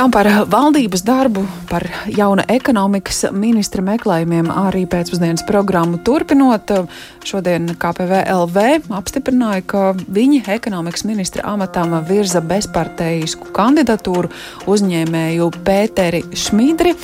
Jā, par valdības darbu, par jauna ekonomikas ministra meklējumiem arī pēcpusdienas programmu turpinot. Šodien KPVLV apstiprināja, ka viņi ekonomikas ministra amatam virza bezparteisku kandidatūru uzņēmēju Pēteri Šmidri.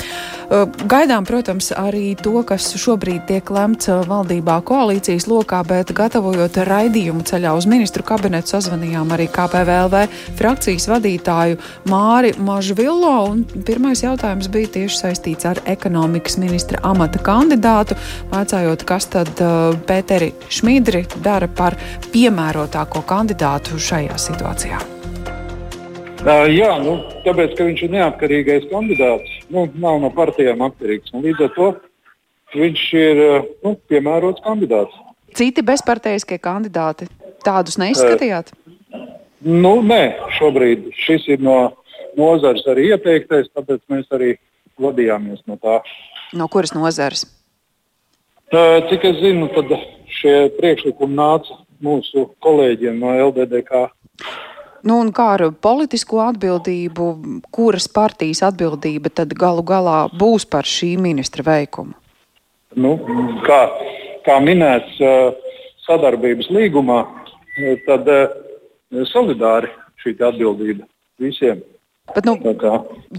Gaidām, protams, arī to, kas šobrīd tiek lemts valdībā koalīcijas lokā, bet gatavojot raidījumu ceļā uz ministru kabinetu sazvanījām arī KPVLV frakcijas vadītāju Māri Mažu Villo. Pirmais jautājums bija tieši saistīts ar ekonomikas ministra amata kandidātu, vaicājot, kas tad uh, Pēteri Šmidri dara par piemērotāko kandidātu šajā situācijā. Jā, nu, tāpēc, ka viņš ir neatkarīgais kandidāts, nu, nav no partijām atkarīgs. Līdz ar to viņš ir uh, nu, piemērots kandidāts. Citi bezparteiskie kandidāti tādus neizskatījāt? Uh, nu, nē, šobrīd šis ir no nozars arī ieteiktais, tāpēc mēs arī vadījāmies no tā. No kuras nozares? Cik es zinu, tad šie priekšlikumi nāca mūsu kolēģiem no LDDK. Nu, un kā ar politisko atbildību, kuras partijas atbildība tad galu galā būs par šī ministra veikumu? Nu, kā, kā minēts sadarbības līgumā, tad solidāri šī atbildība visiem. Bet, nu,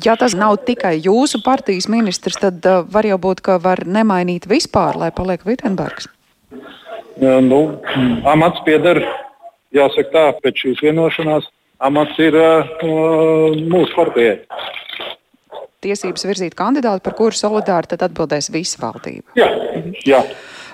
ja tas nav tikai jūsu partijas ministrs, tad uh, var jau būt, ka var nemainīt vispār, lai paliek Vitsenbergs. Nu, amats pieder, jāsaka tā, pēc šīs vienošanās, amats ir uh, mūsu partijai. Tiesības virzīt kandidātu, par kuru solidāri tad atbildēs visa valdība. Jā, jā.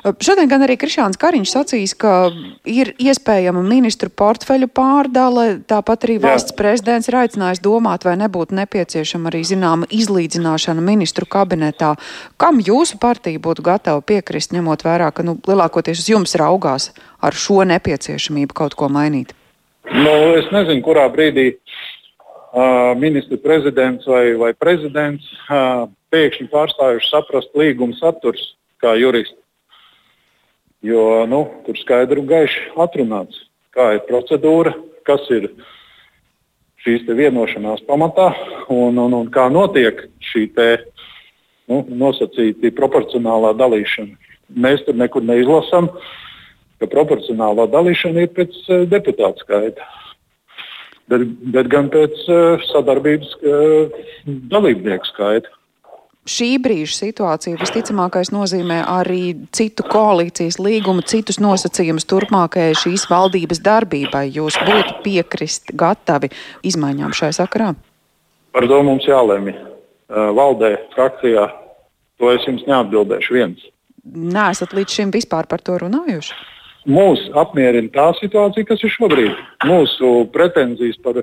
Šodien gan arī Krišāns Kariņš sacīs, ka ir iespējama ministru portfeļu pārdale, tāpat arī valsts Jā. prezidents ir aicinājis domāt, vai nebūtu nepieciešama arī zināma izlīdzināšana ministru kabinetā. Kam jūsu partija būtu gatava piekrist, ņemot vērā, ka nu, lielākoties uz jums raugās ar šo nepieciešamību kaut ko mainīt? Nu, es nezinu, kurā brīdī uh, ministra prezidents vai, vai prezidents uh, pēkšņi pārstājuši saprast līguma saturs kā jurists. Jo nu, tur skaidri un gaiši atrunāts, kā ir procedūra, kas ir šīs vienošanās pamatā un, un, un kā notiek šī te, nu, nosacīta proporcionālā dalīšana. Mēs tur nekur neizlasām, ka proporcionālā dalīšana ir pēc uh, deputāta skaita, bet, bet gan pēc uh, sadarbības uh, dalībnieku skaita šī brīža situācija visticamākais nozīmē arī citu koalīcijas līgumu, citus nosacījumus turpmākajai šīs valdības darbībai. Jūs būtu piekrist gatavi izmaiņām šai sakarā? Par to mums jālemj. Valdē, frakcijā, to es jums neatbildēšu viens. Nē, esat līdz šim vispār par to runājuši? Mūs apmierina tā situācija, kas ir šobrīd. Mūsu pretenzijas par,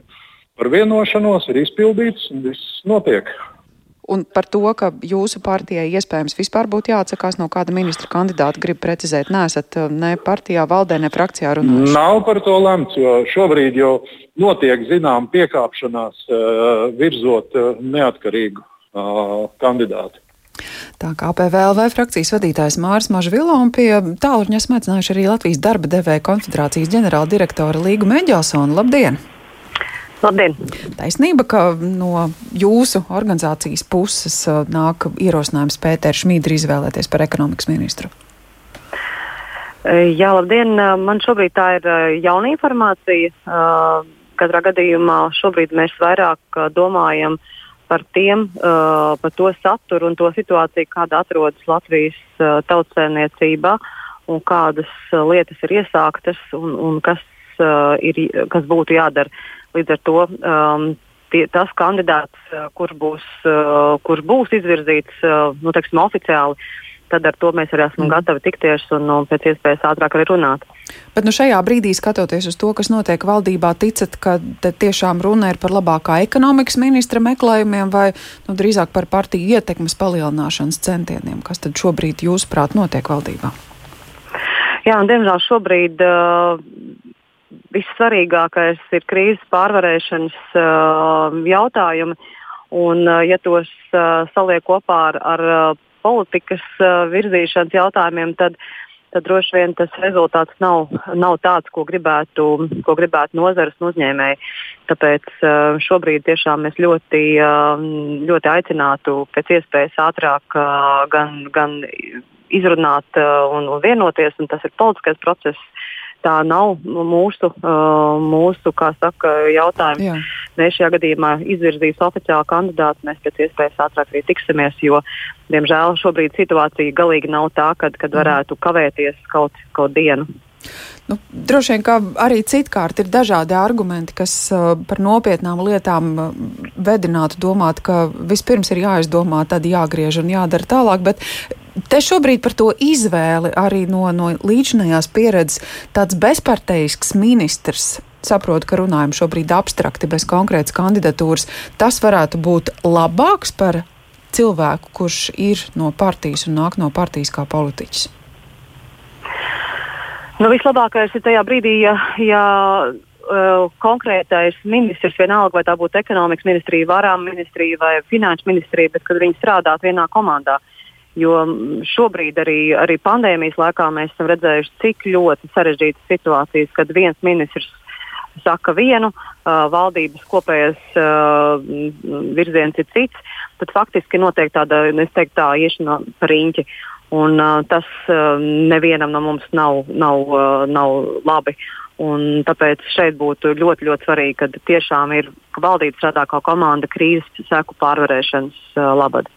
par vienošanos ir izpildītas un viss notiek un par to, ka jūsu partijai iespējams vispār būtu jāatsakās no kāda ministra kandidāta, grib precizēt, nesat uh, ne partijā, valdē, ne frakcijā runājuši? Nav par to lemts, jo šobrīd jau notiek zinām piekāpšanās uh, virzot uh, neatkarīgu kandidātu. Tā kā PVLV frakcijas vadītājs Mārs Mažvilo un pie tālruņa smēcinājuši arī Latvijas darba devēja konfederācijas ģenerāla direktora Līgu Meģelsonu. Labdien! Labdien! Taisnība, ka no jūsu organizācijas puses uh, nāk ierosinājums Pēteru Šmīdru izvēlēties par ekonomikas ministru. E, jā, labdien! E, man šobrīd tā ir e, jauna informācija. Katrā gadījumā šobrīd mēs vairāk domājam par tiem, par to saturu un to situāciju, kāda atrodas Latvijas tautsēmniecībā un kādas lietas ir iesāktas un, un kas, ir, kas būtu jādara. Līdz ar to um, tie, tas kandidāts, uh, kurš būs, uh, kurš būs izvirzīts uh, nu, teiksim, oficiāli, tad ar to mēs arī esam mm. gatavi tikties un nu, pēc iespējas ātrāk arī runāt. Bet nu, šajā brīdī, skatoties uz to, kas notiek valdībā, ticat, ka tiešām runa ir par labākā ekonomikas ministra meklējumiem vai nu, drīzāk par partiju ietekmes palielināšanas centieniem, kas tad šobrīd jūsuprāt notiek valdībā? Jā, un diemžēl šobrīd uh, vissvarīgākais ir krīzes pārvarēšanas uh, jautājumi. Un, uh, ja tos uh, saliek kopā ar, ar uh, politikas uh, virzīšanas jautājumiem, tad tad droši vien tas rezultāts nav, nav tāds, ko gribētu, ko gribētu nozares un uzņēmēji. Tāpēc uh, šobrīd tiešām mēs ļoti, uh, ļoti aicinātu pēc iespējas ātrāk uh, gan, gan izrunāt un, un vienoties, un tas ir politiskais process tā nav mūsu, mūsu saka, jautājums. Jā. Mēs šajā gadījumā izvirzīsim oficiālu kandidātu, mēs pēc iespējas ātrāk arī tiksimies, jo, diemžēl, šobrīd situācija galīgi nav tā, kad, kad varētu kavēties kaut, kaut dienu. Nu, droši vien, ka arī citkārt ir dažādi argumenti, kas uh, par nopietnām lietām uh, vedinātu domāt, ka vispirms ir jāizdomā, tad jāgriež un jādara tālāk. Bet te šobrīd par to izvēli arī no, no līdzinājās pieredzes tāds bezparteisks ministrs. Saprotu, ka runājam šobrīd abstrakti, bez konkrētas kandidatūras. Tas varētu būt labāks par cilvēku, kurš ir no partijas un nāk no partijas kā politiķis. Nu, vislabākais ir tajā brīdī, ja, ja uh, konkrētais ministrs, vienalga vai tā būtu ekonomikas ministrija, varām ministrija vai finanšu ministrija, bet kad viņi strādātu vienā komandā. Jo šobrīd arī, arī pandēmijas laikā mēs esam redzējuši, cik ļoti sarežģītas situācijas, kad viens ministrs saka vienu, uh, valdības kopējais uh, virziens ir cits, tad faktiski notiek tāda, es teiktu, tā iešana pa riņķi. Un, uh, tas uh, nevienam no mums nav, nav, uh, nav labi. Un tāpēc šeit būtu ļoti, ļoti svarīgi, ka tiešām ir valdība strādā kā komanda krīzes seku pārvarēšanas uh, labad.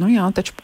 Nu jā, taču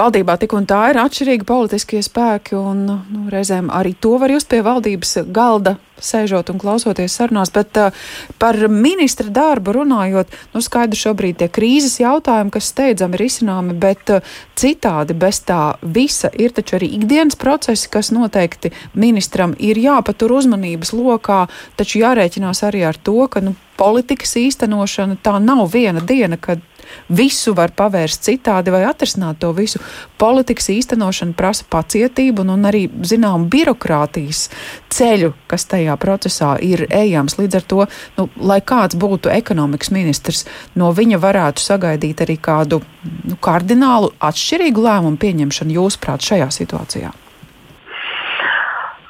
valdībā tik un tā ir atšķirīgi politiskie spēki, un nu, reizēm arī to var just pie valdības galda sēžot un klausoties sarunās, bet uh, par ministra darbu runājot, nu skaidrs šobrīd tie krīzes jautājumi, kas steidzami ir izcināmi, bet uh, citādi bez tā visa ir taču arī ikdienas procesi, kas noteikti ministram ir jāpatur uzmanības lokā, taču jārēķinās arī ar to, ka nu, politikas īstenošana tā nav viena diena, kad visu var pavērst citādi vai atrisināt to visu. Politikas īstenošana prasa pacietību un, un arī, zinām, birokrātijas ceļu, kas tajā procesā ir ejams. Līdz ar to, nu, lai kāds būtu ekonomikas ministrs, no viņa varētu sagaidīt arī kādu nu, kardinālu atšķirīgu lēmumu pieņemšanu jūsuprāt šajā situācijā.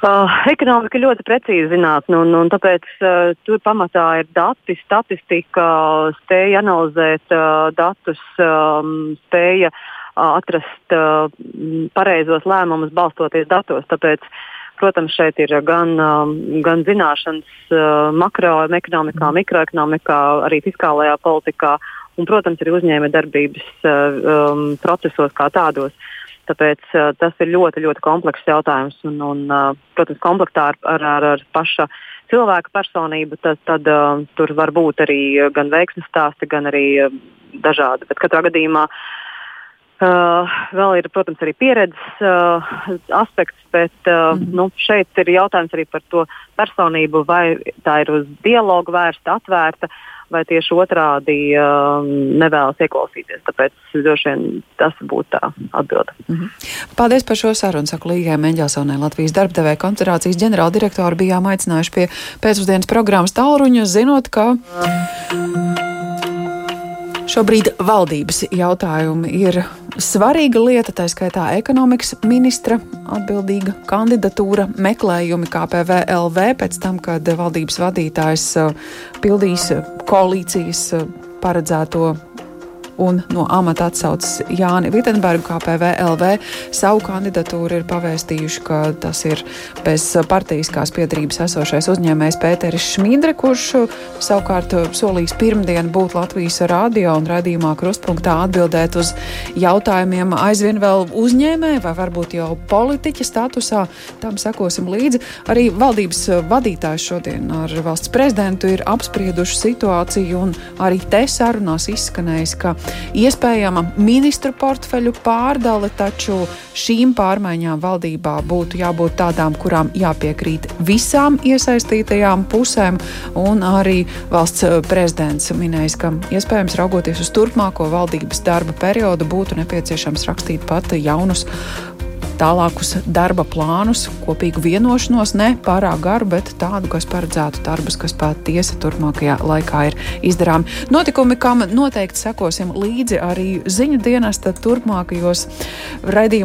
Uh, ekonomika ļoti precīza zinātne, un, un tāpēc uh, tur pamatā ir dati, statistika, spēja analizēt uh, datus, um, spēja uh, atrast uh, pareizos lēmumus balstoties datos. Tāpēc, protams, šeit ir gan, um, gan zināšanas uh, makroekonomikā, mikroekonomikā, arī fiskālajā politikā, un, protams, arī uzņēmējdarbības uh, um, procesos kā tādos. Uh, Tāpēc tas ir ļoti, ļoti komplekss jautājums. Un, un, protams, komplektā ar, ar, ar, ar paša cilvēka personību, tad, tad tur var būt arī gan veiksmes stāsti, gan arī dažādi. Bet katrā gadījumā uh, vēl ir, protams, arī pieredzes uh, aspekts, bet uh, mm -hmm. nu, šeit ir jautājums arī par to personību, vai tā ir uz dialogu vērsta, atvērta. Uh, vai tieši otrādi um, nevēlas ieklausīties. Tāpēc droši vien tas būtu tā atbilde. Mm -hmm. Paldies par šo sarunu. Saku Līgai Meņģelsonai Latvijas darbdevēja koncentrācijas ģenerāldirektoru bijām aicinājuši pie pēcpusdienas programmas Tālruņa, zinot, ka. Šobrīd valdības jautājumi ir svarīga lieta, tā skaitā ekonomikas ministra atbildīga kandidatūra, meklējumi KPV LV pēc tam, kad valdības vadītājs uh, pildīs koalīcijas uh, paredzēto un no amata atsaucas Jāni Vitenbergu, kā PVLV savu kandidatūru ir pavēstījuši, ka tas ir bez partijiskās piedarības esošais uzņēmējs Pēteris Šmīdre, kurš savukārt solīs pirmdien būt Latvijas radio un radījumā krustpunktā atbildēt uz jautājumiem aizvien vēl uzņēmēji vai varbūt jau politiķa statusā. Tam sekosim līdzi. Arī valdības vadītājs šodien ar valsts prezidentu ir apsprieduši situāciju un arī te sarunās izskanējis, ka iespējama ministru portfeļu pārdale, taču šīm pārmaiņām valdībā būtu jābūt tādām, kurām jāpiekrīt visām iesaistītajām pusēm, un arī valsts eh, prezidents minējis, ka iespējams raugoties uz turpmāko valdības darba periodu būtu nepieciešams rakstīt pat jaunus tālākus darba plānus, kopīgu vienošanos, ne pārāk garu, bet tādu, kas paredzētu darbus, kas patiesi turpmākajā laikā ir izdarāmi. Notikumi, kam noteikti sekosim līdzi arī ziņu dienesta turpmākajos raidījumos.